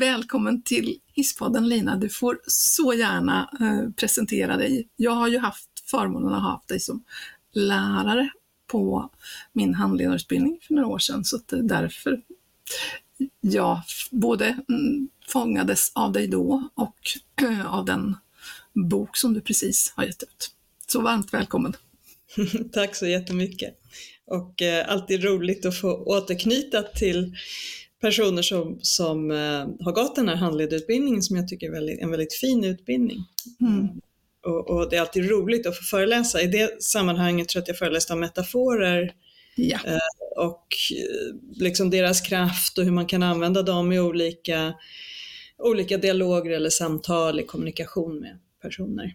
Välkommen till Hisspodden Lina. Du får så gärna eh, presentera dig. Jag har ju haft förmånen att ha haft dig som lärare på min handledarutbildning för några år sedan, så det är eh, därför jag både mm, fångades av dig då och eh, av den bok som du precis har gett ut. Så varmt välkommen! Tack så jättemycket! Och eh, alltid roligt att få återknyta till personer som, som eh, har gått den här handledarutbildningen som jag tycker är väldigt, en väldigt fin utbildning. Mm. Och, och, det är alltid roligt att få föreläsa. I det sammanhanget tror jag att jag föreläste om metaforer ja. eh, och eh, liksom deras kraft och hur man kan använda dem i olika, olika dialoger eller samtal i kommunikation med personer.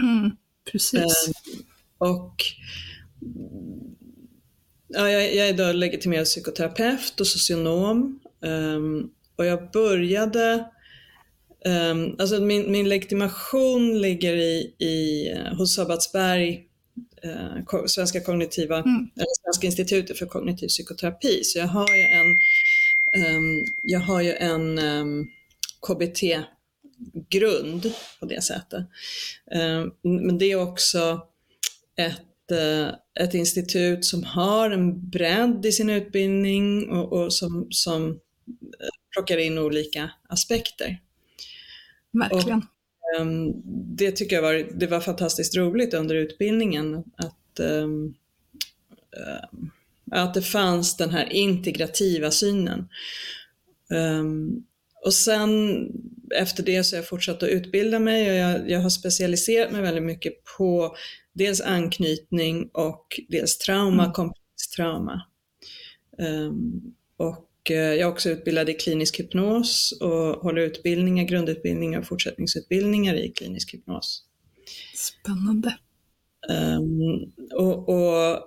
Mm, precis. Och ja, jag, jag är då legitimerad psykoterapeut och socionom. Um, och jag började, um, alltså min, min legitimation ligger i, i, hos Sabbatsberg, uh, Svenska, kognitiva, mm. eller Svenska institutet för kognitiv psykoterapi. Så jag har ju en, um, jag har ju en KBT-grund på det sättet. men det är också ett Eh, ett institut som har en bredd i sin utbildning och, och som, som eh, plockar in olika aspekter. Verkligen. Och, um, det tycker jag var, det var fantastiskt roligt under utbildningen att, um, um, att det fanns den här integrativa synen. och sen efter det så har jag fortsatt att utbilda mig och jag, jag har specialiserat mig väldigt mycket på dels anknytning och dels trauma, mm. komplex trauma. Um, och uh, jag är också utbildad i klinisk hypnos och håller utbildningar, grundutbildningar och fortsättningsutbildningar i klinisk hypnos. Spännande. Um, och, och,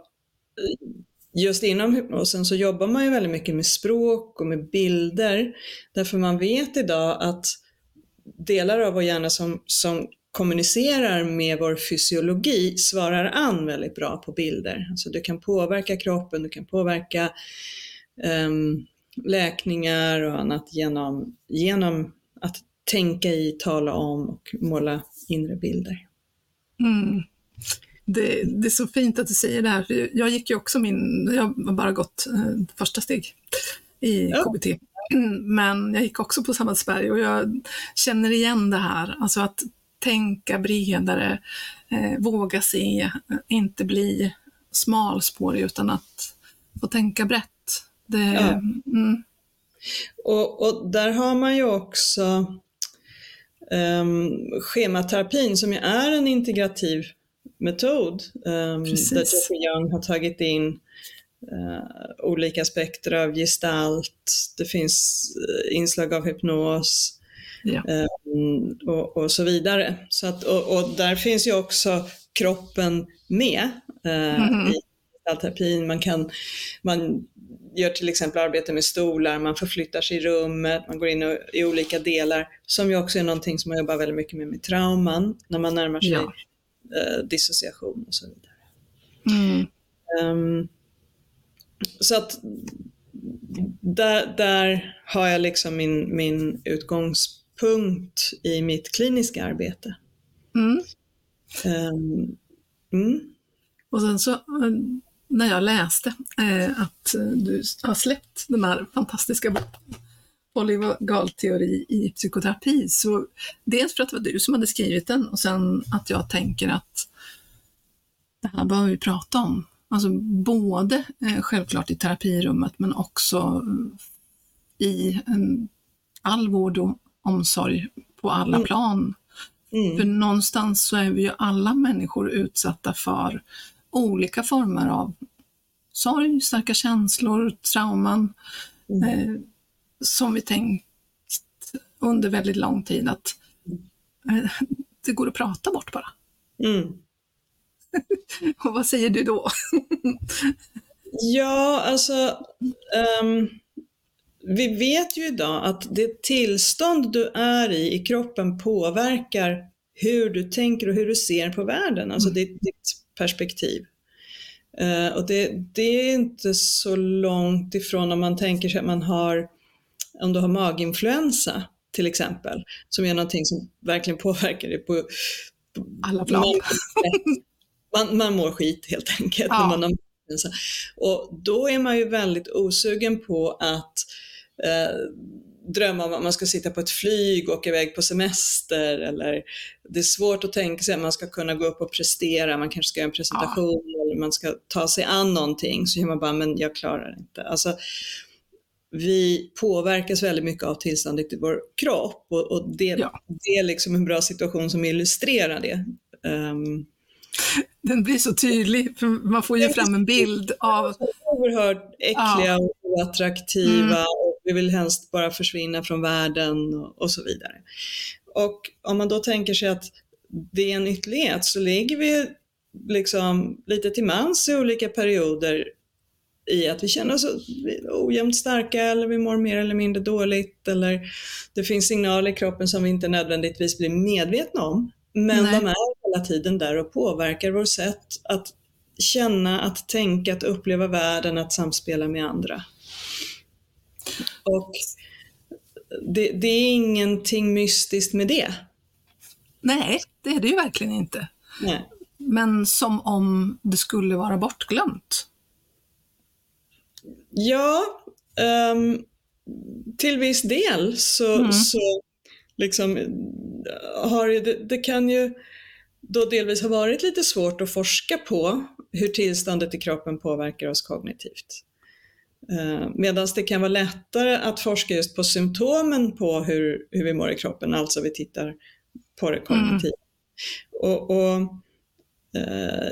just inom hypnosen så jobbar man ju väldigt mycket med språk och med bilder. Därför man vet idag att delar av vår hjärna som, som kommunicerar med vår fysiologi svarar an väldigt bra på bilder. Alltså du kan påverka kroppen, du kan påverka um, läkningar och annat genom, genom att tänka i, tala om och måla inre bilder. Mm. Det, det, är så fint att du säger det här, för jag gick ju också min, jag har bara gått eh, första steg i ja. KBT. Men jag gick också på Sabbatsberg och jag känner igen det här, alltså att tänka bredare, eh, våga se, inte bli smalspårig utan att få tänka brett. Det, ja. mm. och, och, där har man ju också um, schematerapin som ju är en integrativ metod um, där Jeffrey Young har tagit in uh, olika aspekter av gestalt, det finns uh, inslag av hypnos, Ja. Um, och, och, så vidare. Så att, och, och, där finns ju också kroppen med mm. i terapin. Man, kan, man gör till exempel arbete med stolar, man förflyttar sig i rummet, man går in i olika delar, som ju också är någonting som man jobbar väldigt mycket med med trauman, när man närmar sig ja. uh, dissociation och så vidare. Mm. Um, så att där, där har jag liksom min, min utgångspunkt punkt i mitt kliniska arbete. Mm. Um, mm. Och sen så när jag läste eh, att du har släppt den här fantastiska boken polyvagalteori i psykoterapi, så dels för att det var du som hade skrivit den och sen att jag tänker att det här behöver vi prata om. Alltså både eh, självklart i terapirummet men också i eh, all vård och omsorg på alla mm. plan. Mm. För någonstans så är vi ju alla människor utsatta för olika former av sorg, starka känslor, trauman mm. eh, som vi tänkt under väldigt lång tid att eh, det går att prata bort bara. Mm. Och vad säger du då? ja, alltså um, vi vet ju idag att det tillstånd du är i i kroppen påverkar hur du tänker och hur du ser på världen, alltså mm. ditt, ditt perspektiv. Uh, och det, det, är inte så långt ifrån om man tänker sig att man har om du har maginfluensa till exempel, som är någonting som verkligen påverkar dig på, på alla plan. Man, man, mår skit helt enkelt ja. när man har maginfluensa. Och då är man ju väldigt osugen på att eh, drömma om att man ska sitta på ett flyg och åka iväg på semester eller det är svårt att tänka sig att man ska kunna gå upp och prestera, man kanske ska göra en presentation ja. eller man ska ta sig an någonting så gör man bara, men jag klarar det inte. Alltså, vi påverkas väldigt mycket av tillståndet i vår kropp och, och det, ja. det är liksom en bra situation som illustrerar det. Um, den blir så tydlig, för man får ju fram en bild av... Oerhört äckliga ja. och oattraktiva mm. Vi vill helst bara försvinna från världen och, och, så vidare. Och om man då tänker sig att det är en ytterlighet så ligger vi liksom lite till mans i olika perioder i att vi känner oss ojämnt starka eller vi mår mer eller mindre dåligt eller det finns signaler i kroppen som vi inte nödvändigtvis blir medvetna om. Men Nej. de är hela tiden där och påverkar vårt sätt att känna, att tänka, att uppleva världen, att samspela med andra. Och det, det är ingenting mystiskt med det. Nej, det är det ju verkligen inte. Nej. Men som om det skulle vara bortglömt. Ja, um, till viss del så, mm. så liksom, har det, det kan ju då delvis ha varit lite svårt att forska på hur tillståndet i kroppen påverkar oss kognitivt. Uh, Medan det kan vara lättare att forska just på symptomen på hur, hur vi mår i kroppen, alltså vi tittar på det kognitivt. Mm. Och, och Eh,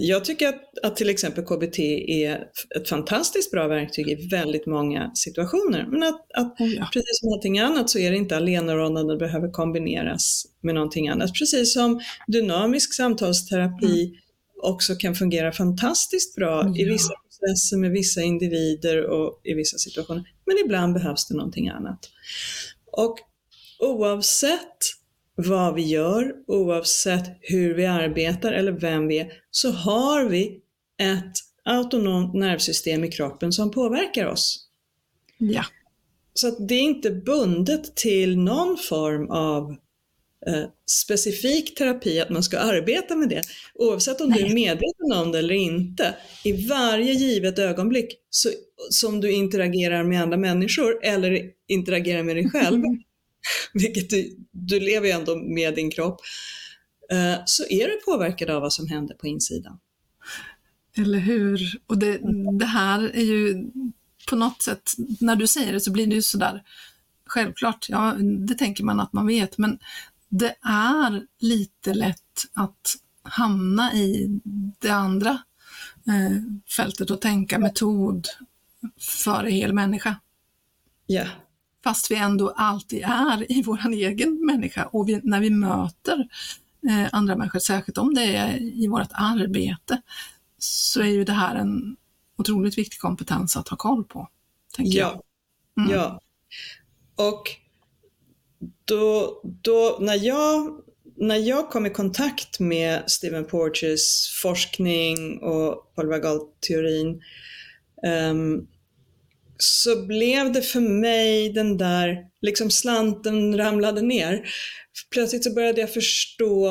jag tycker att, att, till exempel KBT är ett fantastiskt bra verktyg i väldigt många situationer. Men att, att oh ja. precis som allting annat så är det inte allenarådande, det behöver kombineras med någonting annat. Precis som dynamisk samtalsterapi mm. också kan fungera fantastiskt bra ja. i vissa processer med vissa individer och i vissa situationer. Men ibland behövs det någonting annat. Och oavsett vad vi gör, oavsett hur vi arbetar eller vem vi är, så har vi ett autonomt nervsystem i kroppen som påverkar oss. Ja. Så att det är inte bundet till någon form av eh, specifik terapi, att man ska arbeta med det. Oavsett om Nej. du är medveten om det eller inte, i varje givet ögonblick så, som du interagerar med andra människor eller interagerar med dig själv, vilket du, du lever ju ändå med din kropp, eh, så är du påverkad av vad som händer på insidan. Eller hur? Och det, det här är ju på något sätt, när du säger det så blir det ju sådär självklart, ja det tänker man att man vet, men det är lite lätt att hamna i det andra eh, fältet och tänka metod före hel människa. Ja, fast vi ändå alltid är i vår egen människa och vi, när vi möter eh, andra människor, särskilt om det är i vårt arbete, så är ju det här en otroligt viktig kompetens att ha koll på. ja. Mm. ja. Och då, då när, jag, när jag kom i kontakt med Stephen Porges forskning och polyvagalteorin um, så blev det för mig den där, liksom slanten ramlade ner. Plötsligt så började jag förstå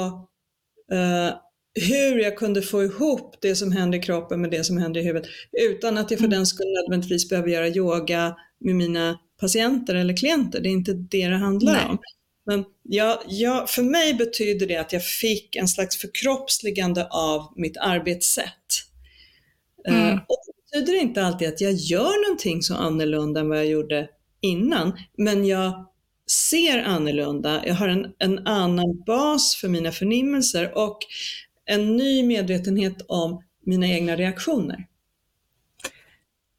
uh, hur jag kunde få ihop det som händer i kroppen med det som händer i huvudet utan att jag för mm. den skull nödvändigtvis behöver göra yoga med mina patienter eller klienter. Det är inte det det handlar Nej. om. Men jag, jag, för mig betyder det att jag fick en slags förkroppsligande av mitt arbetssätt. Eh, mm. Och betyder inte alltid att jag gör någonting så annorlunda än vad jag gjorde innan, men jag ser annorlunda, jag har en, en annan bas för mina förnimmelser och en ny medvetenhet om mina egna reaktioner.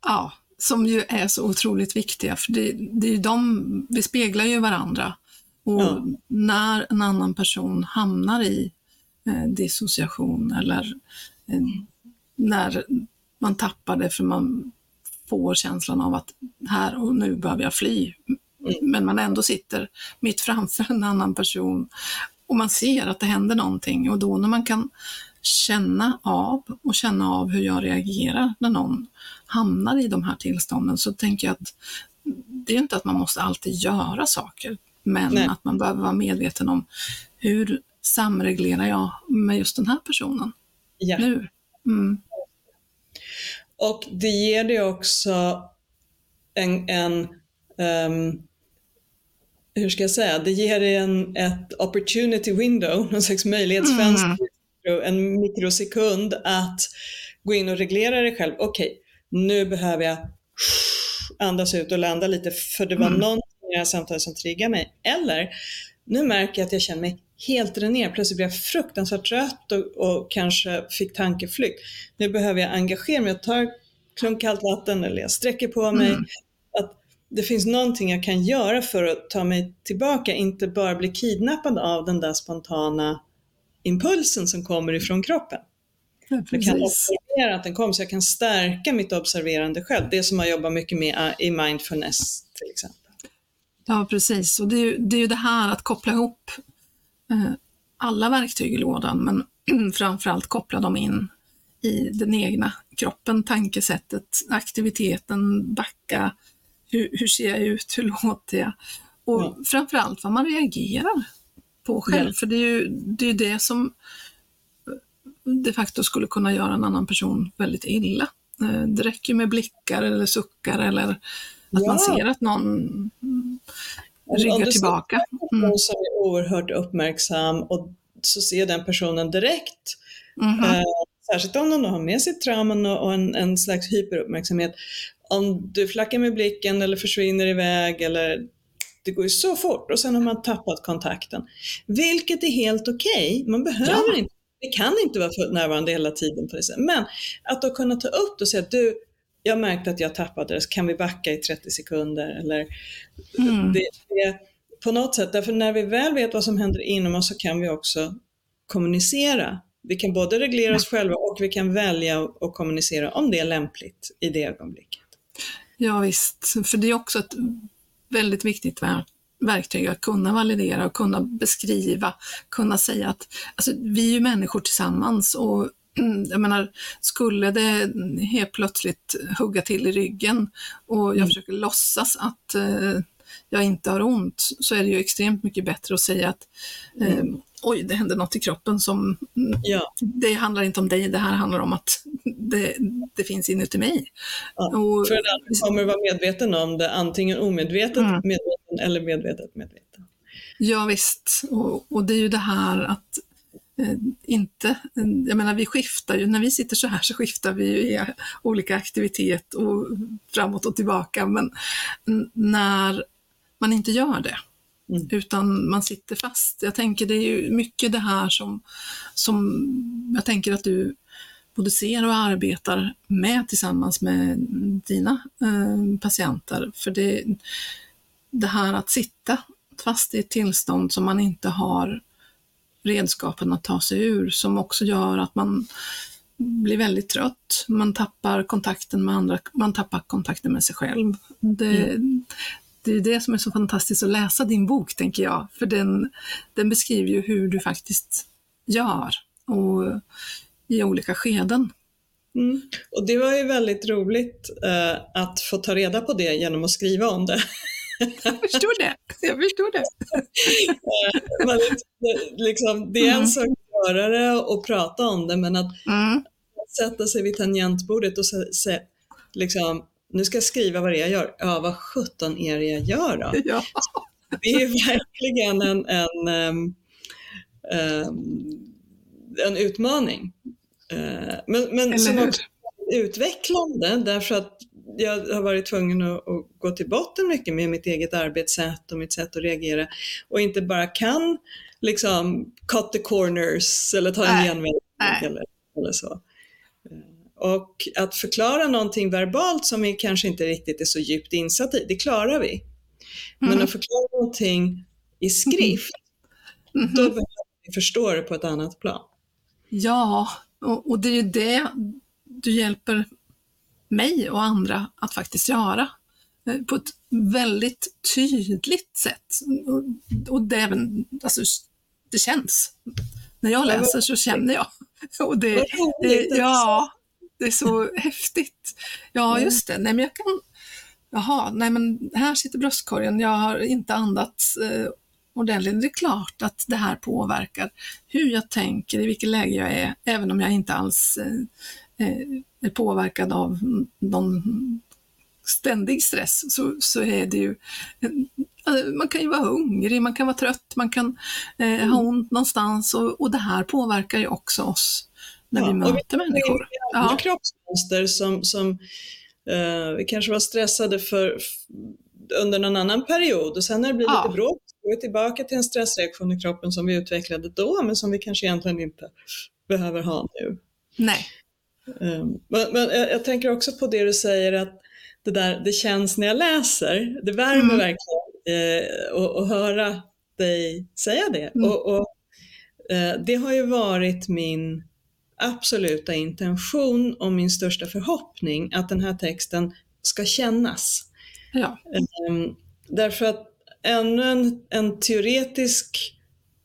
Ja, som ju är så otroligt viktiga, för det, det är de, vi speglar ju varandra. Och ja. när en annan person hamnar i eh, dissociation eller eh, när man tappar det för man får känslan av att här och nu behöver jag fly. Men man ändå sitter mitt framför en annan person och man ser att det händer någonting och då när man kan känna av och känna av hur jag reagerar när någon hamnar i de här tillstånden så tänker jag att det är inte att man måste alltid göra saker, men Nej. att man behöver vara medveten om hur samreglerar jag med just den här personen Ja. nu? Mm. Och det ger dig också en, en ehm, hur ska jag säga, det ger dig en, ett opportunity window, någon slags möjlighetsfönster, en mikrosekund att gå in och reglera dig själv. Okej, nu behöver jag andas ut och landa lite för det var Mm. någonting i det här samtalet som triggar mig. Eller, nu märker jag att jag känner mig helt dränerad. Plötsligt blir jag fruktansvärt trött och, och kanske fick tankeflykt. Nu behöver jag engagera mig. Jag tar klunk kallt vatten eller jag sträcker på mig. Mm. Att det finns någonting jag kan göra för att ta mig tillbaka, inte bara bli kidnappad av den där spontana impulsen som kommer ifrån kroppen. Ja, Jag kan observera att den kommer så jag kan stärka mitt observerande själv. Det som man jobbar mycket med äh, i mindfulness till exempel. Ja, precis. Och det är, ju, det är ju det här att koppla ihop eh, alla verktyg i lådan, men framförallt koppla dem in i den egna kroppen, tankesättet, aktiviteten, backa. Hur, hur ser jag ut? Hur låter jag? Och Ja. framförallt vad man reagerar på själv, Ja. för det är ju det, är det som de facto skulle kunna göra en annan person väldigt illa. Eh, Det räcker med blickar eller suckar eller att Ja. man ser att någon Om- om ryggar du tillbaka. Mm. Någon som är oerhört uppmärksam och så ser den personen direkt, Mhm. eh, särskilt om de har med sig trauman och, och en, en slags hyperuppmärksamhet. Om du flackar med blicken eller försvinner iväg eller det går ju så fort och sen har man tappat kontakten. Vilket är helt okej, man behöver Ja. inte, det kan inte vara fullt närvarande hela tiden på det sättet. Men att då kunna ta upp det och säga du, jag märkte att jag tappade det, så kan vi backa i 30 sekunder? Eller Mm. det, det, på något sätt, därför när vi väl vet vad som händer inom oss så kan vi också kommunicera. Vi kan både reglera oss själva och vi kan välja att att kommunicera om det är lämpligt i det ögonblicket. Ja visst, för det är också ett väldigt viktigt ver- verktyg att kunna validera och kunna beskriva, kunna säga att alltså, vi är ju människor tillsammans och jag menar, skulle det helt plötsligt hugga till i ryggen och jag Mm. försöker låtsas att eh, jag inte har ont, så är det ju extremt mycket bättre att säga att eh, oj, det hände något i kroppen som Ja, det handlar inte om dig, det här handlar om att det, det finns inuti mig. Ja, Och- för den kommer vara medveten om det, antingen omedvetet Mm. medveten eller medvetet medveten. Ja, visst, och, och det är ju det här att eh, inte, jag menar vi skiftar ju, när vi sitter så här så skiftar vi ju i olika aktivitet och framåt och tillbaka, men när man inte gör det, Mm. utan man sitter fast. Jag tänker det är ju mycket det här som, som jag tänker att du både ser och arbetar med tillsammans med dina eh, patienter. För det, det här att sitta fast i ett tillstånd som man inte har redskapen att ta sig ur, som också gör att man blir väldigt trött. Man tappar kontakten med andra, man tappar kontakten med sig själv. Det, det är det som är så fantastiskt att läsa din bok, tänker jag, för den, den beskriver ju hur du faktiskt gör och i olika skeden. Mm. Och det var ju väldigt roligt eh, att få ta reda på det genom att skriva om det. Jag förstår det. Jag förstår det. Men det, liksom, det är en Mm. sak att göra det och prata om det, men att Mm. sätta sig vid tangentbordet och säga, liksom, nu ska jag skriva vad det är jag gör. Ja, vad sjutton är det jag gör då? Ja. Det är verkligen en, en, ehm, ehm, en utmaning. Eh, men men som också utvecklande därför att jag har varit tvungen att, att gå till botten mycket med mitt eget arbetssätt och mitt sätt att reagera och inte bara kan liksom cut the corners eller ta en genväg eller, eller så. Och att förklara någonting verbalt som vi kanske inte riktigt är så djupt insatt i, det klarar vi. Men Mm. att förklara någonting i skrift, Mhm. då behöver vi förstå det på ett annat plan. Ja, och, och det är ju det du hjälper mig och andra att faktiskt göra eh, på ett väldigt tydligt sätt. Och, det, även, alltså, det känns. När jag läser så känner jag. Och det, det, ja, det är så häftigt. Ja, just det. Nej, men jag kan jaha, nej men här sitter bröstkorgen, jag har inte andats eh, ordentligt. Det är klart att det här påverkar hur jag tänker, i vilket läge jag är, även om jag inte alls eh, eh är påverkad av någon ständig stress, så, så är det ju eh, man kan ju vara hungrig, man kan vara trött, man kan eh, ha mm. ont någonstans och, och det här påverkar ju också oss när ja, vi möter vi människor. Ja. kroppsmönster som, som eh, vi kanske var stressade för under någon annan period och sen när det blir ja. lite bråk går vi tillbaka till en stressreaktion i kroppen som vi utvecklade då men som vi kanske egentligen inte behöver ha nu. Nej. Um, men, men jag, jag, tänker också på det du säger att det där, det känns när jag läser, det värmer mm. verkligen eh, att höra dig säga det. Mm. Och, och eh, det har ju varit min absoluta intention och min största förhoppning att den här texten ska kännas. Ja. Um, därför att ännu en, en teoretisk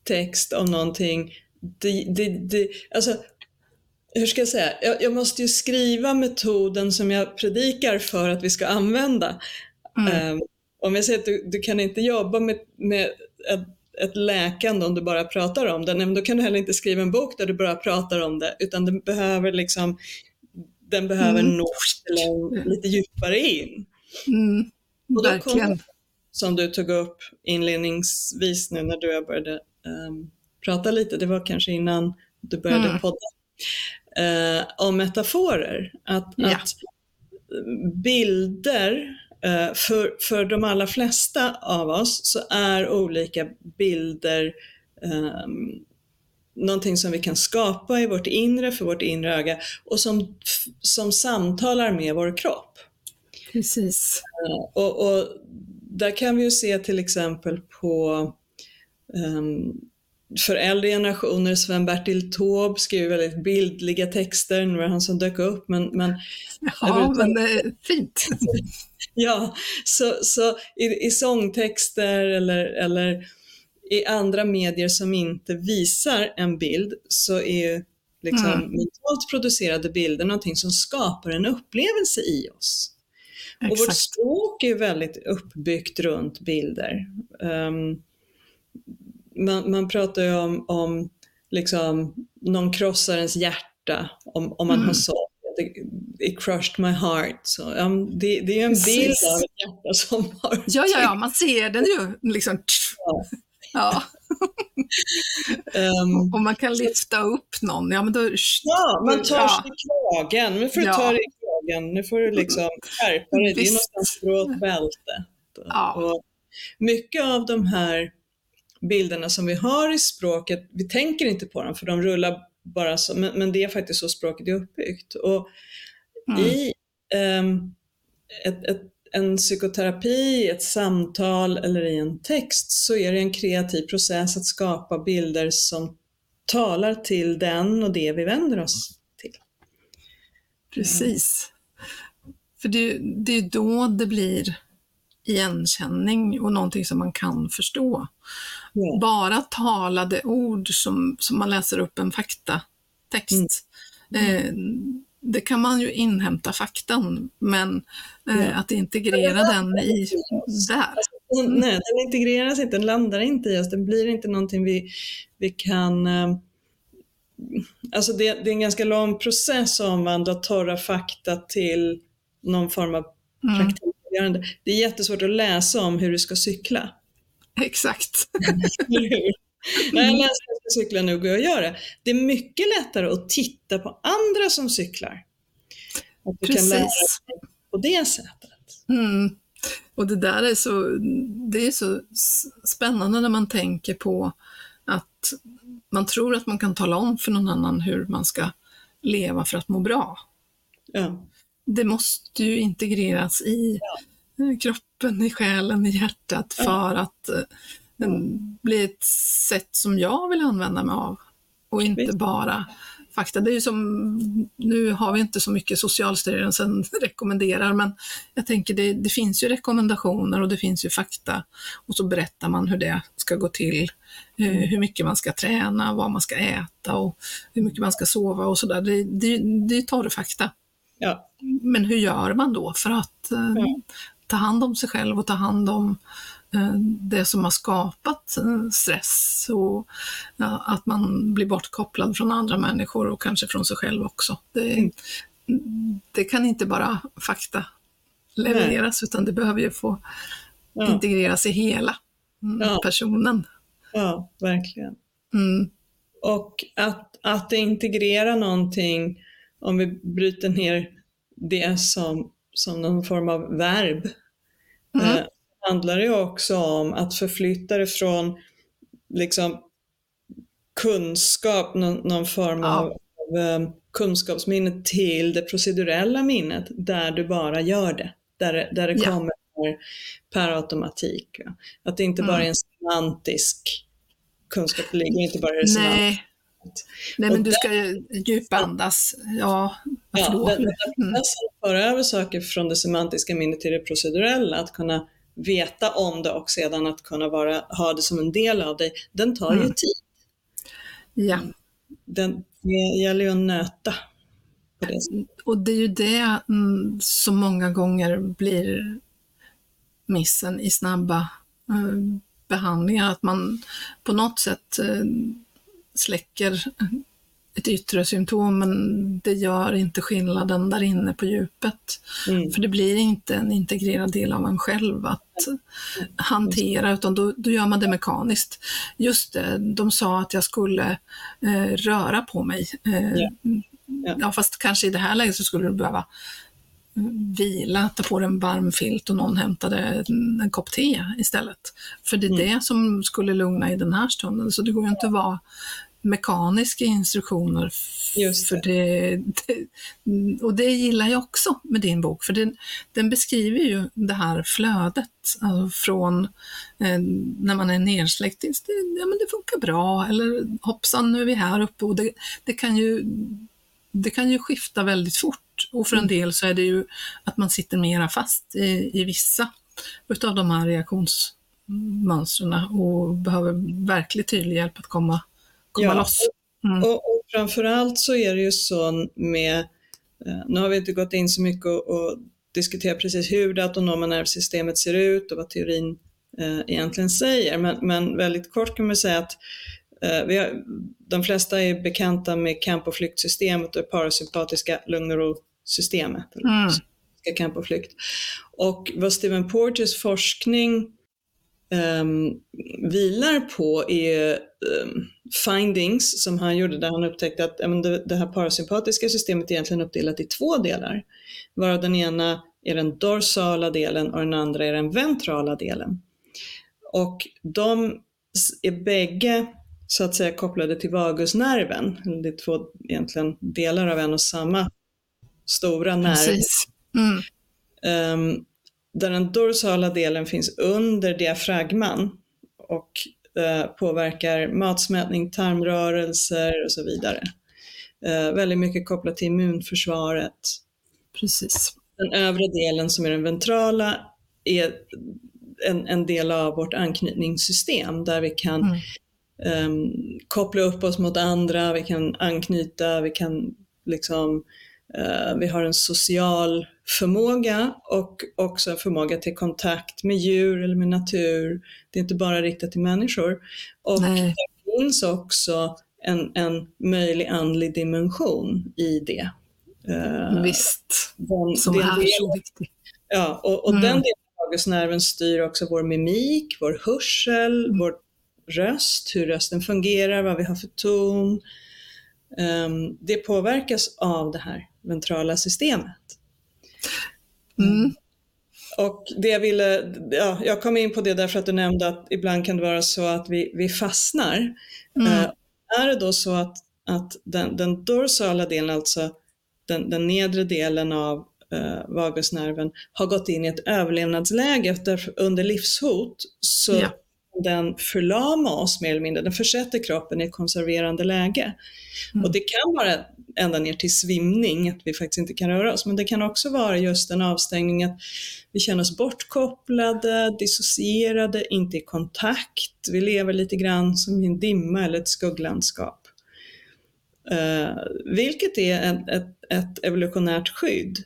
text om någonting, det, det, det, alltså, hur ska jag säga, jag, jag, måste ju skriva metoden som jag predikar för att vi ska använda. Mm. Um, om jag säger att du, du kan inte jobba med, med ett ett läkande om du bara pratar om det, men då kan du heller inte skriva en bok där du bara pratar om det, utan den behöver liksom den behöver mm. nå lite djupare in. Mm. Och då Verkligen. Kom, som du tog upp inledningsvis nu när du började um, prata lite, det var kanske innan du började mm. podda, uh, om metaforer. Att, ja. att bilder för, för de allra flesta av oss så är olika bilder um, någonting som vi kan skapa i vårt inre, för vårt inre öga och som, som samtalar med vår kropp. Precis. Uh, och, och, där kan vi ju se till exempel på um, för äldre generationer, Sven-Bertil Taube skriver väldigt bildliga texter, nu var det han som dök upp. Men, men, ja, men det är fint. ja, så, så i, i sångtexter eller, eller i andra medier som inte visar en bild så är liksom mm. mentalt producerade bilder någonting som skapar en upplevelse i oss. Exakt. Och vårt språk är väldigt uppbyggt runt bilder. Um, man, man pratar ju om, om liksom, någon krossar ens hjärta om, om man mm. har sålt. It crushed my heart. Så, um, det, det är en Precis. bild av ett hjärta som har... Ja, ja, ja, man ser den ju. Liksom. Ja. ja. um, och man kan lyfta upp någon. Ja, men då, ja man tar sig i kragen. Nu får du ja. ta dig i kragen. Nu får du liksom skärpa dig. Det är någonstans för bälte. Ja. Och mycket av de här bilderna som vi har i språket, vi tänker inte på dem för de rullar bara så, men, men det är faktiskt så språket är uppbyggt. Och mm. i um, ett, ett, en psykoterapi, ett samtal eller i en text så är det en kreativ process att skapa bilder som talar till den och det vi vänder oss till. Precis. För det, det är då det blir igenkänning och någonting som man kan förstå. Yeah. Bara talade ord som, som man läser upp en faktatext. Mm. Eh, det kan man ju inhämta faktan, men eh, att integrera den i där. Alltså, mm. Nej, den integreras inte, den landar inte i oss, den blir inte någonting vi, vi kan eh, Alltså det, det, är en ganska lång process att omvandla torra fakta till någon form av mm. praktik avgörande. Det är jättesvårt att läsa om hur du ska cykla. Exakt. När jag läser ska cykla nu går jag att göra. Det är mycket lättare att titta på andra som cyklar. Att du Precis. kan lära dig på det sättet. Mm. Och det där är så, det är så spännande när man tänker på att man tror att man kan tala om för någon annan hur man ska leva för att må bra. Ja det måste ju integreras i ja. Kroppen, i själen, i hjärtat för att eh, bli ett sätt som jag vill använda mig av och inte bara fakta. Det är ju som, nu har vi inte så mycket Socialstyrelsen rekommenderar, men jag tänker det, det finns ju rekommendationer och det finns ju fakta och så berättar man hur det ska gå till, eh, mm. hur mycket man ska träna, vad man ska äta och hur mycket man ska sova och sådär. Det, det, det är torrfakta. Ja. Men hur gör man då för att eh, ja. Ta hand om sig själv och ta hand om eh, det som har skapat eh, stress och att man blir bortkopplad från andra människor och kanske från sig själv också. Det, mm. det kan inte bara fakta levereras Nej. utan det behöver ju få ja. integreras i hela mm, ja. personen. Ja, verkligen. Mm. Och att, att integrera någonting, om vi bryter ner det som, som någon form av verb, mm. eh, handlar det också om att förflytta det från liksom, kunskap, någon, någon form ja. av, av um, kunskapsminne till det procedurella minnet där du bara gör det. Där, där det ja. kommer per automatik. Ja. Att det inte bara är en semantisk kunskap, det ligger inte bara i det Nej. Nej, men du ska djupandas. Ja, ja den, den mm. föra över saker från det semantiska minnet till det procedurella, att kunna veta om det och sedan att kunna vara, ha det som en del av dig, den tar mm. ju tid. Ja. Den, det gäller ju att nöta. Det. Och det är ju det mm, som många gånger blir missen i snabba eh, behandlingar, att man på något sätt eh, släcker ett yttre symptom, men det gör inte skillnaden där inne på djupet. Mm. För det blir inte en integrerad del av en själv att hantera, utan då, då gör man det mekaniskt. Just det, de sa att jag skulle eh, röra på mig. Eh, yeah. Yeah. Ja, fast kanske i det här läget så skulle du behöva vila, ta på dig en varm filt och någon hämtade en, en kopp te istället. För det är mm. det som skulle lugna i den här stunden. Så det går ju inte att vara mekaniska instruktioner. Just det. För det, det, och det gillar jag också med din bok, för den, den beskriver ju det här flödet alltså från eh, när man är nedsläckt tills det, ja, men det funkar bra, eller hoppsan nu är vi här uppe. Och det, det, kan ju, det kan ju skifta väldigt fort och för en mm. del så är det ju att man sitter mera fast i, i vissa utav de här reaktionsmönstren och behöver verkligt tydlig hjälp att komma, komma ja, loss. Mm. Och, och framförallt så är det ju så med, eh, nu har vi inte gått in så mycket och, och diskuterat precis hur det autonoma nervsystemet ser ut och vad teorin eh, egentligen säger, men, men väldigt kort kan man säga att eh, har, de flesta är bekanta med kamp och flyktsystemet och det parasympatiska lugn och systemet. Mm. Kamp och flykt. Och vad Stephen Porges forskning um, vilar på är um, findings som han gjorde där han upptäckte att um, det, det här parasympatiska systemet är egentligen uppdelat i två delar. Varav den ena är den dorsala delen och den andra är den ventrala delen. Och de är bägge så att säga kopplade till vagusnerven. Det är två egentligen delar av en och samma stora nerv. Mm. Um, där den dorsala delen finns under diafragman och uh, påverkar matsmältning, tarmrörelser och så vidare. Uh, väldigt mycket kopplat till immunförsvaret. Precis. Den övre delen som är den ventrala är en, en del av vårt anknytningssystem där vi kan mm. um, koppla upp oss mot andra, vi kan anknyta, vi kan liksom Eh, vi har en social förmåga och också en förmåga till kontakt med djur eller med natur. Det är inte bara riktat till människor. Och Nej. det finns också en, en möjlig andlig dimension i det. Uh, Visst, den, som den är så viktig. Ja, och, och mm. den delen av vagusnerven styr också vår mimik, vår hörsel, mm. vår röst, hur rösten fungerar, vad vi har för ton. Um, det påverkas av det här ventrala systemet. Mm. Och det jag ville, ja, jag kom in på det därför att du nämnde att ibland kan det vara så att vi, vi fastnar. Mm. Uh, är det då så att, att den, den dorsala delen, alltså den, den nedre delen av uh, vagusnerven, har gått in i ett överlevnadsläge efter, under livshot, så ja. den förlama oss mer eller mindre, den försätter kroppen i ett konserverande läge. Mm. Och det kan vara ända ner till svimning, att vi faktiskt inte kan röra oss. Men det kan också vara just en avstängning att vi känner oss bortkopplade, dissocierade, inte i kontakt. Vi lever lite grann som i en dimma eller ett skugglandskap. Uh, vilket är ett, ett, ett evolutionärt skydd.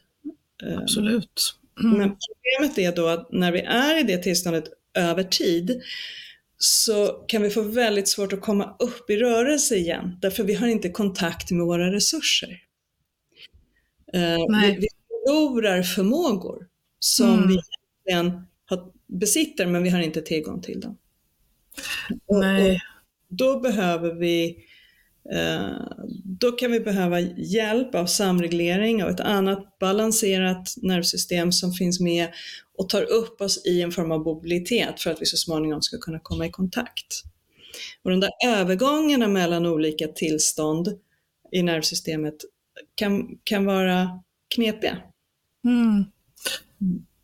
Uh, Absolut. Mm. Men problemet är då att när vi är i det tillståndet över tid så kan vi få väldigt svårt att komma upp i rörelse igen, därför vi har inte kontakt med våra resurser. Uh, vi, vi förlorar förmågor som mm. vi egentligen besitter, men vi har inte tillgång till dem. Och, och då behöver vi Eh, då kan vi behöva hjälp av samreglering av ett annat balanserat nervsystem som finns med och tar upp oss i en form av mobilitet för att vi så småningom ska kunna komma i kontakt. Och de där övergångarna mellan olika tillstånd i nervsystemet kan, kan vara knepiga. Mm.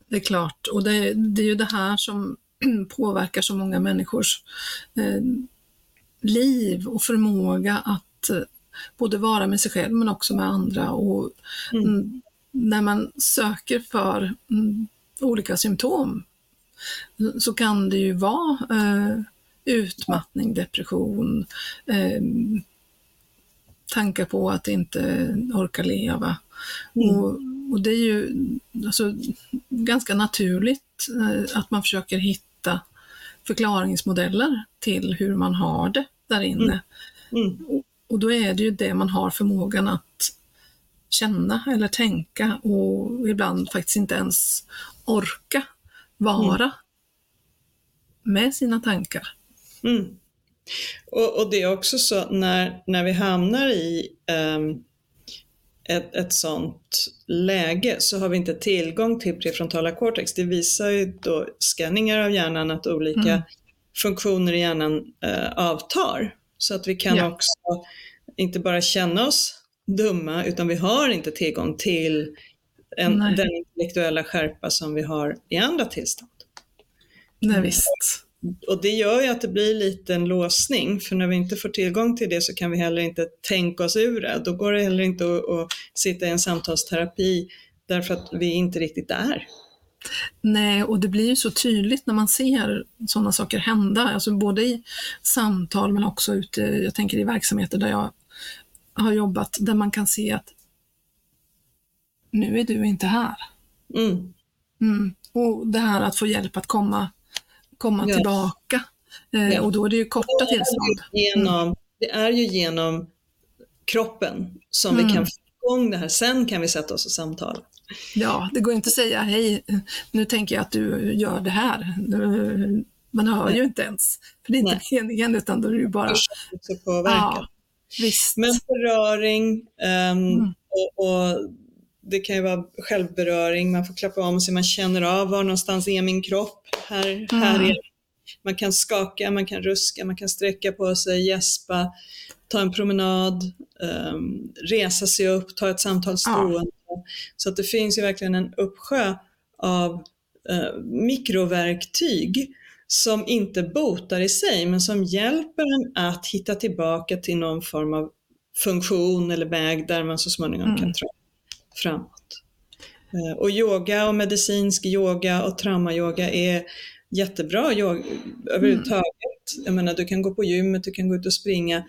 Det är klart, och det, det, är ju det här som påverkar så många människors eh, liv och förmåga att eh, både vara med sig själv men också med andra. Och, mm. När man söker för mm, olika symptom så kan det ju vara eh, utmattning, depression, eh, tankar på att inte orka leva. Mm. Och, och, det är ju alltså, ganska naturligt eh, att man försöker hitta förklaringsmodeller till hur man har det där inne. Mm. Mm. Och, då är det ju det man har förmågan att känna eller tänka och ibland faktiskt inte ens orka vara mm. med sina tankar. Mm. Och, och, det är också så när, när vi hamnar i um, ett, ett sånt läge så har vi inte tillgång till prefrontala cortex. Det visar ju då skanningar av hjärnan att olika mm. funktioner i hjärnan uh, avtar. Så att vi kan ja. också inte bara känna oss dumma utan vi har inte tillgång till en, den intellektuella skärpa som vi har i andra tillstånd. Nej, visst. Och det gör ju att det blir lite en låsning, för när vi inte får tillgång till det så kan vi heller inte tänka oss ur det. Då går det heller inte att, att sitta i en samtalsterapi därför att vi inte riktigt är. Nej, och det blir ju så tydligt när man ser sådana saker hända, alltså både i samtal men också ute, jag tänker i verksamheter där jag har jobbat, där man kan se att nu är du inte här. Mm. Mm. Och det här att få hjälp att komma, komma ja. tillbaka. Eh, ja. Och då är det ju korta tillstånd. Genom, mm. Det är ju genom kroppen som vi kan mm. få igång det här. Sen kan vi sätta oss och samtala. Ja, det går inte att säga hej, nu tänker jag att du gör det här. Man hör Nej. ju inte ens. För det är inte Nej. meningen utan då är det ju bara... Påverka. Ja, visst. Men beröring um, mm. och, och det kan ju vara självberöring, man får klappa om sig, man känner av var någonstans är min kropp. Här, mm. här är Man kan skaka, man kan ruska, man kan sträcka på sig, gäspa, ta en promenad, um, resa sig upp, ta ett samtal stående. Ja. Så att det finns ju verkligen en uppsjö av uh, mikroverktyg som inte botar i sig, men som hjälper en att hitta tillbaka till någon form av funktion eller väg där man så småningom mm. kan tro framåt. Eh, och yoga och medicinsk yoga och traumayoga är jättebra yoga, överhuvudtaget. Mm. Jag menar, du kan gå på gymmet, du kan gå ut och springa.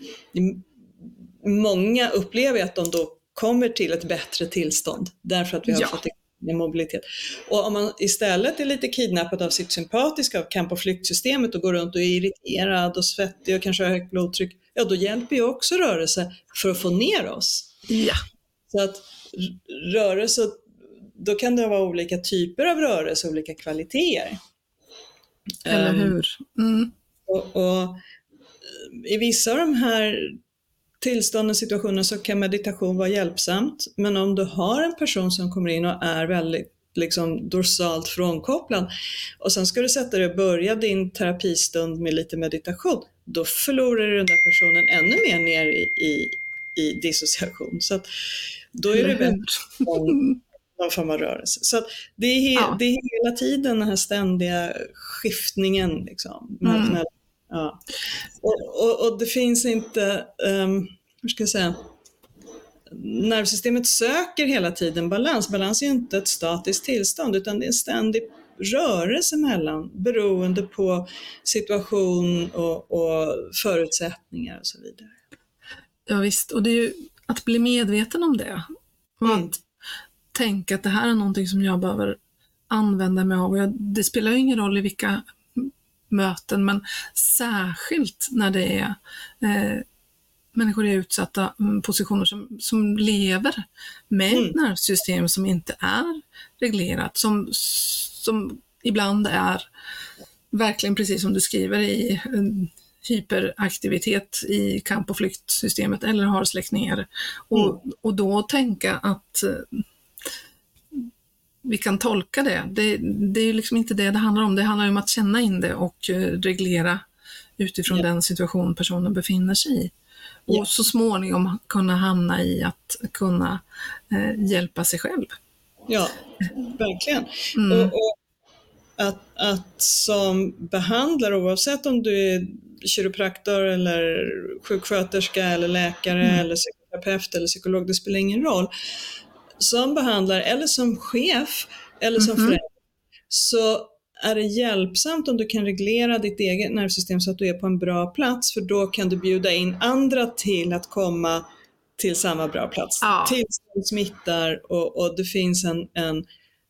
Många upplever att de då kommer till ett bättre tillstånd därför att vi har ja. fått en mobilitet. Och om man istället är lite kidnappad av sitt sympatiska, av kamp och flyktsystemet och går runt och är irriterad och svettig och kanske har högt blodtryck, ja då hjälper ju också rörelse för att få ner oss. Ja. Så att rörelse, då kan det vara olika typer av rörelse, olika kvaliteter. Eller ehm, hur? Mm. Och, och, I vissa av de här tillstånden och situationerna så kan meditation vara hjälpsamt, men om du har en person som kommer in och är väldigt liksom dorsalt frånkopplad och sen ska du sätta dig och börja din terapistund med lite meditation, då förlorar du den där personen ännu mer ner i, i, i dissociation. Så att, då är det bättre någon form av rörelse. Så det är, ja. det är hela tiden den här ständiga skiftningen. Liksom, mm. med, ja. och, och, och, det finns inte, um, hur ska jag säga, nervsystemet söker hela tiden balans. Balans är ju inte ett statiskt tillstånd utan det är en ständig rörelse mellan beroende på situation och, och förutsättningar och så vidare. Ja visst, och det är ju att bli medveten om det och mm. att tänka att det här är någonting som jag behöver använda mig av. Jag, det spelar ju ingen roll i vilka möten, men särskilt när det är eh, människor i utsatta mm, positioner som, som lever med mm. ett nervsystem som inte är reglerat, som, som ibland är verkligen precis som du skriver i hyperaktivitet i kamp och flyktsystemet eller har släckt ner. Och, mm. och då tänka att eh, vi kan tolka det. det. Det är ju liksom inte det det handlar om. Det handlar om att känna in det och eh, reglera utifrån ja. den situation personen befinner sig i. Och så småningom kunna hamna i att kunna eh, hjälpa sig själv. Ja, verkligen. Mm. Och, och, att, att som behandlare, oavsett om du är kiropraktor eller sjuksköterska eller läkare mm. eller psykoterapeut eller psykolog, det spelar ingen roll. Som behandlare eller som chef eller som mm. förälder så är det hjälpsamt om du kan reglera ditt eget nervsystem så att du är på en bra plats för då kan du bjuda in andra till att komma till samma bra plats. Ja. Tills de smittar och, och det finns en, en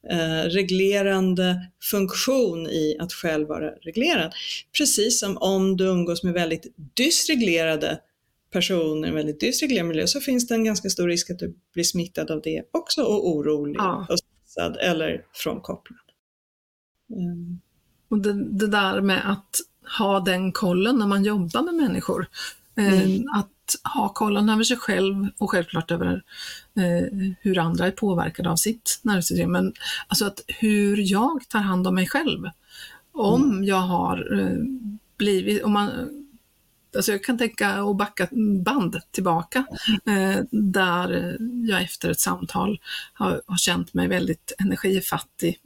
eh, reglerande funktion i att själv vara reglerad. Precis som om du umgås med väldigt dysreglerade personer en väldigt dysreglerad miljö så finns det en ganska stor risk att du blir smittad av det också och orolig ja. och stressad eller frånkopplad. Mm. Och det, det, där med att ha den kollen när man jobbar med människor. Eh, mm. Att ha kollen över sig själv och självklart över eh, hur andra är påverkade av sitt nervsystem. Men alltså att hur jag tar hand om mig själv. Om mm. jag har eh, blivit, om man, alltså jag kan tänka och backa band tillbaka eh, där jag efter ett samtal har, har känt mig väldigt energifattig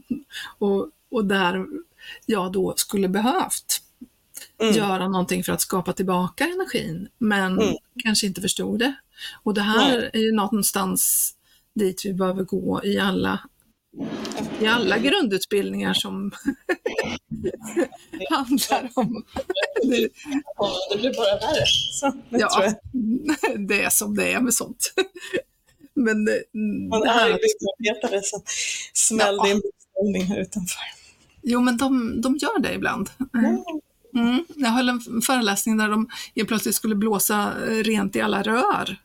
och, och där jag då skulle behövt mm. göra någonting för att skapa tillbaka energin, men mm. kanske inte förstod det. Och det här Nej. är ju någonstans dit vi behöver gå i alla, i alla grundutbildningar som handlar om... det blir bara värre. Så, ja, det är som det är med sånt. Men det, Man är ju byggarbetare som smällde ja. in beställning här utanför. Jo, men de, de gör det ibland. Mm. Mm. Jag höll en föreläsning där de helt plötsligt skulle blåsa eh, rent i alla rör.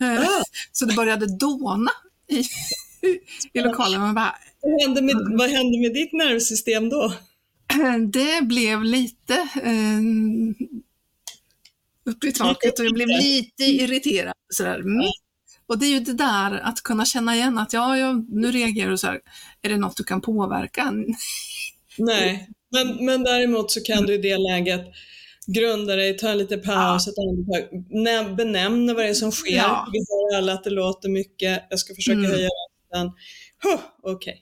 Mm. Så det började dåna i, i lokalen. Man bara, vad, hände med, mm. vad hände med ditt nervsystem då? Det blev lite eh, upp i taket och jag blev lite irriterad. Sådär. Mm. Och det är ju det där att kunna känna igen att ja, ja nu reagerar du så här, är det något du kan påverka? Nej, men, men däremot så kan du i det läget grunda dig, ta en liten paus, ja. ett benämna vad det är som sker. Ja. Vi hör alla att det låter mycket, jag ska försöka mm. höja rösten. Huh, Okej. Okay.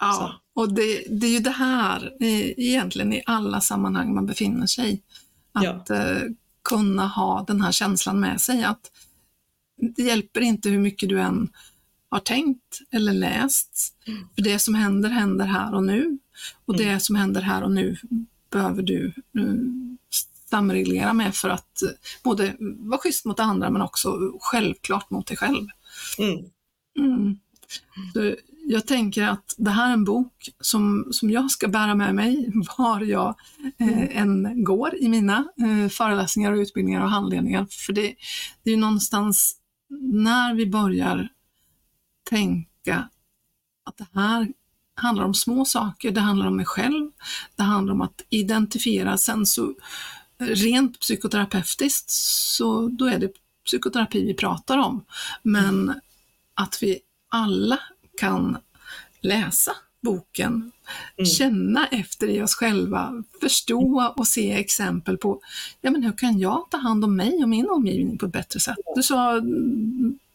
Ja, så. och det, det, är ju det här egentligen i alla sammanhang man befinner sig. Att ja. eh, kunna ha den här känslan med sig att det hjälper inte hur mycket du än har tänkt eller läst. Mm. För det som händer, händer här och nu. Och det mm. som händer här och nu behöver du samreglera med för att eh, både vara schysst mot andra men också självklart mot dig själv. Mm. Mm. jag tänker att det här är en bok som, som jag ska bära med mig var jag eh, än går i mina eh, föreläsningar och utbildningar och handledningar. För det, det är någonstans när vi börjar tänka att det här handlar om små saker, det handlar om mig själv, det handlar om att identifiera. Sen så rent psykoterapeutiskt så då är det psykoterapi vi pratar om. Men att vi alla kan läsa boken, mm. känna efter i oss själva, förstå och se exempel på, ja men hur kan jag ta hand om mig och min omgivning på ett bättre sätt? Du sa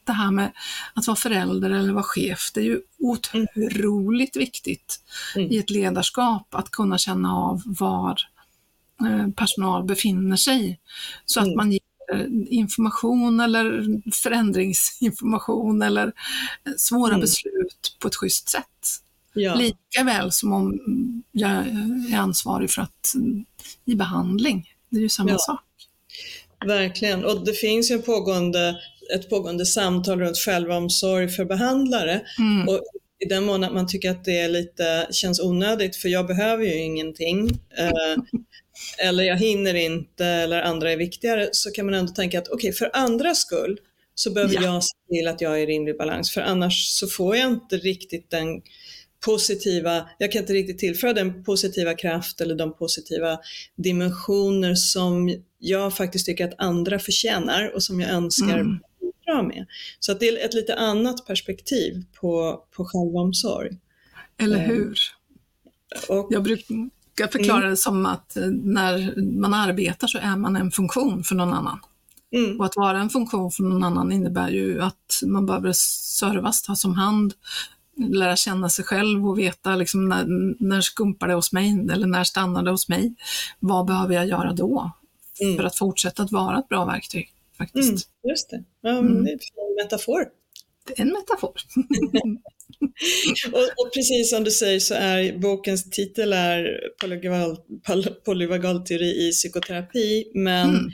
det här med att vara förälder eller vara chef, det är ju otroligt viktigt mm. i ett ledarskap att kunna känna av var eh, personal befinner sig. Så att mm. man ger information eller förändringsinformation eller eh, svåra mm. beslut på ett schysst sätt. Ja. Lika väl som om jag är ansvarig för att i behandling. Det är ju samma ja. sak. Verkligen, och det finns ju en pågående ett pågående samtal runt självomsorg för behandlare. Mm. Och i den mån att man tycker att det är lite, känns onödigt för jag behöver ju ingenting eh, eller jag hinner inte eller andra är viktigare så kan man ändå tänka att okej okay, för andras skull så behöver ja. jag se till att jag är i rimlig balans för annars så får jag inte riktigt den positiva, jag kan inte riktigt tillföra den positiva kraft eller de positiva dimensioner som jag faktiskt tycker att andra förtjänar och som jag önskar mm. Bidra med. Så att det är ett lite annat perspektiv på, på självomsorg. Eller eh, hur? Och, jag brukar förklara mm. det som att eh, när man arbetar så är man en funktion för någon annan. Mm. Och att vara en funktion för någon annan innebär ju att man behöver servas, tas om hand, lära känna sig själv och veta liksom när, när skumpar det hos mig eller när stannar det hos mig? Vad behöver jag göra då mm. för att fortsätta att vara ett bra verktyg? Faktiskt. Mm, just det, ja, mm. det är en metafor. Det är en metafor. och, och, precis som du säger så är bokens titel är polyvagal, polyvagal teori i psykoterapi, men mm.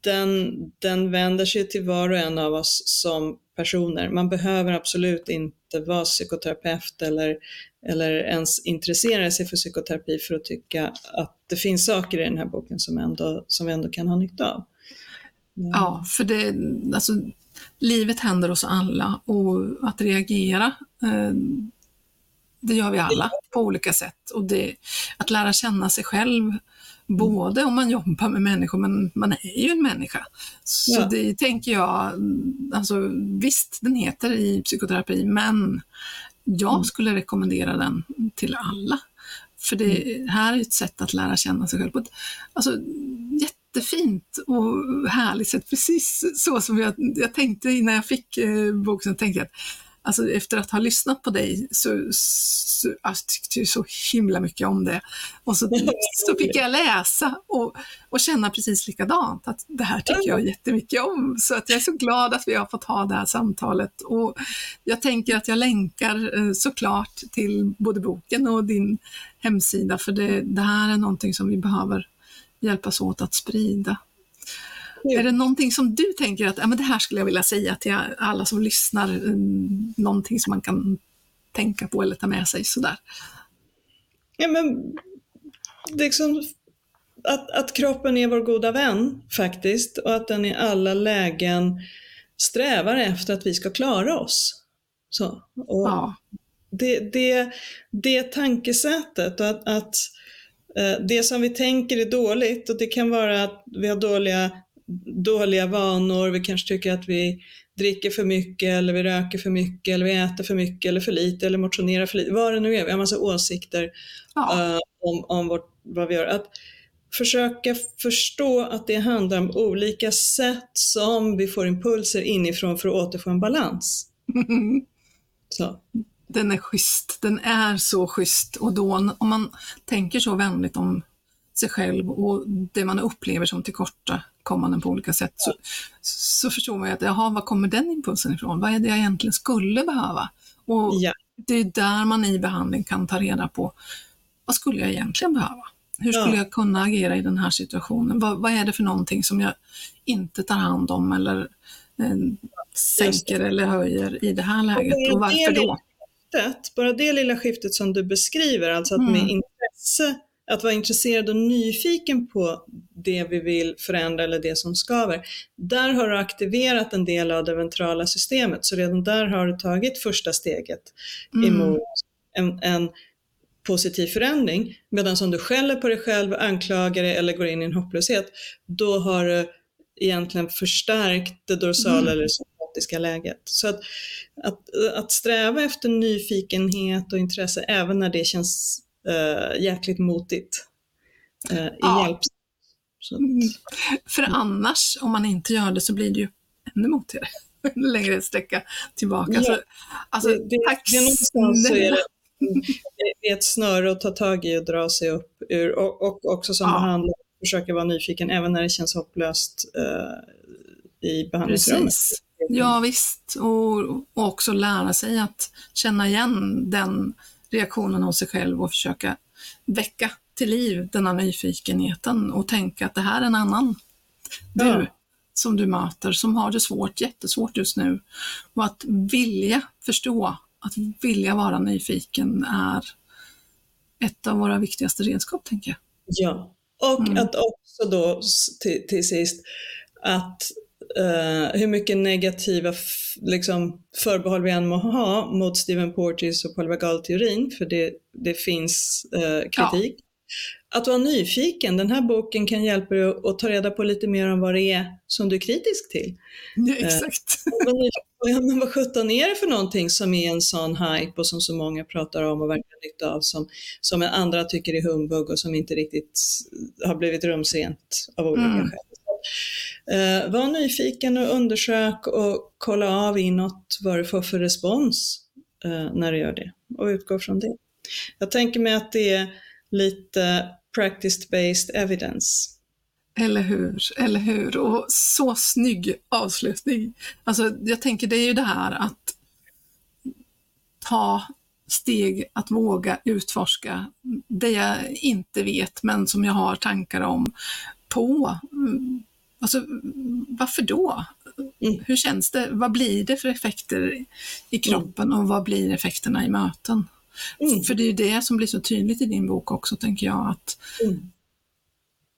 den, den vänder sig till var och en av oss som personer. Man behöver absolut inte vara psykoterapeut eller, eller ens intressera sig för psykoterapi för att tycka att det finns saker i den här boken som, ändå, som vi ändå kan ha nytta av. Mm. Ja, för det, alltså, livet händer oss alla och att reagera, eh, det gör vi alla på olika sätt. Och det, att lära känna sig själv Både om man jobbar med människor, men man är ju en människa. Så ja. det tänker jag, alltså visst den heter i psykoterapi, men jag mm. skulle rekommendera den till alla. För det mm. här är ett sätt att lära känna sig själv på ett alltså, jättefint och härligt sätt. Precis så som jag, jag tänkte innan jag fick eh, boken, tänkte jag att alltså efter att ha lyssnat på dig så, så alltså, tyckte jag så himla mycket om det. Och så, så fick jag läsa och, och känna precis likadant, att det här tycker jag jättemycket om. Så att jag är så glad att vi har fått ha det här samtalet. Och jag tänker att jag länkar eh, såklart till både boken och din hemsida, för det, det här är någonting som vi behöver hjälpas åt att sprida. Är det någonting som du tänker att ja, men det här skulle jag vilja säga till alla som lyssnar, mm, någonting som man kan tänka på eller ta med sig sådär? Ja, men liksom att, att kroppen är vår goda vän faktiskt och att den i alla lägen strävar efter att vi ska klara oss. Så, och ja. det, det, det tankesättet och att, att det som vi tänker är dåligt och det kan vara att vi har dåliga dåliga vanor, vi kanske tycker att vi dricker för mycket eller vi röker för mycket eller vi äter för mycket eller för lite eller motionerar för lite, vad det nu är. Vi har massa åsikter ja. uh, om, om vårt, vad vi gör. Att försöka förstå att det handlar om olika sätt som vi får impulser inifrån för att återfå en balans. Så. Den är schysst, den är så schysst och då om man tänker så vänligt om sig själv och det man upplever som tillkortakommanden på olika sätt så, så förstår man ju att jaha, var kommer den impulsen ifrån? Vad är det jag egentligen skulle behöva? Och ja. Det är där man i behandling kan ta reda på vad skulle jag egentligen behöva? Hur skulle ja. jag kunna agera i den här situationen? Vad, vad, är det för någonting som jag inte tar hand om eller eh, sänker eller höjer i det här läget och varför då? Bara det lilla skiftet som du beskriver, alltså att mm. med intresse att vara intresserad och nyfiken på det vi vill förändra eller det som skaver, där har du aktiverat en del av det ventrala systemet. Så redan där har du tagit första steget mm. emot en, en positiv förändring. Medan om du skäller på dig själv, anklagar dig eller går in i en hopplöshet, då har du egentligen förstärkt det dorsala mm. eller sympatiska läget. Så att, att, att sträva efter nyfikenhet och intresse även när det känns uh, jäkligt motigt uh, i ja. hjälp. Mm. För annars, om man inte gör det så blir det ju ännu motigare. Längre sträcka tillbaka. Ja. Så, alltså, det, det, tack det, är det, det är ett snöre att ta tag i och dra sig upp ur och, och också som ja. behandlare försöka vara nyfiken även när det känns hopplöst uh, i behandlingsrummet. Precis. Ja visst, och, och också lära sig att känna igen den reaktionen hos sig själv och försöka väcka till liv denna nyfikenheten och tänka att det här är en annan du ja. som du möter som har det svårt, jättesvårt just nu. Och att vilja förstå att vilja vara nyfiken är ett av våra viktigaste redskap, tänker jag. Ja, och mm. att också då till, till sist att uh, hur mycket negativa liksom, förbehåll vi än må ha mot Stephen Porges och polyvagalteorin, för det, det finns uh, kritik. Ja. Att vara nyfiken, den här boken kan hjälpa dig att ta reda på lite mer om vad det är som du är kritisk till. Ja, exakt. Uh, men vad sjutton är det för någonting som är en sån hype och som så många pratar om och verkar nytta av som, som andra tycker är humbug och som inte riktigt har blivit rumsrent av olika mm. skäl. Eh, var nyfiken och undersök och kolla av inåt vad du får för respons eh, när du gör det och utgå från det. Jag tänker mig att det är lite practice-based evidence. Eller hur, eller hur. Och så snygg avslutning. Alltså, jag tänker det är ju det här att ta steg att våga utforska det jag inte vet men som jag har tankar om på Alltså, varför då? Mm. Hur känns det? Vad blir det för effekter i kroppen mm. och vad blir effekterna i möten? Mm. För det är ju det som blir så tydligt i din bok också, tänker jag, att mm.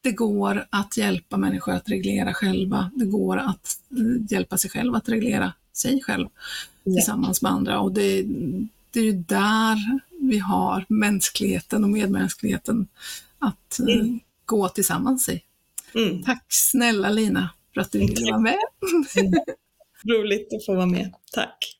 det går att hjälpa människor att reglera själva. Det går att eh, hjälpa sig själv att reglera sig själv yeah. tillsammans med andra. Och det, det är ju där vi har mänskligheten och medmänskligheten att eh, mm. gå tillsammans i. Mm. Tack snälla Lina för att du ville vara med. Mm. Roligt att få vara med. Tack.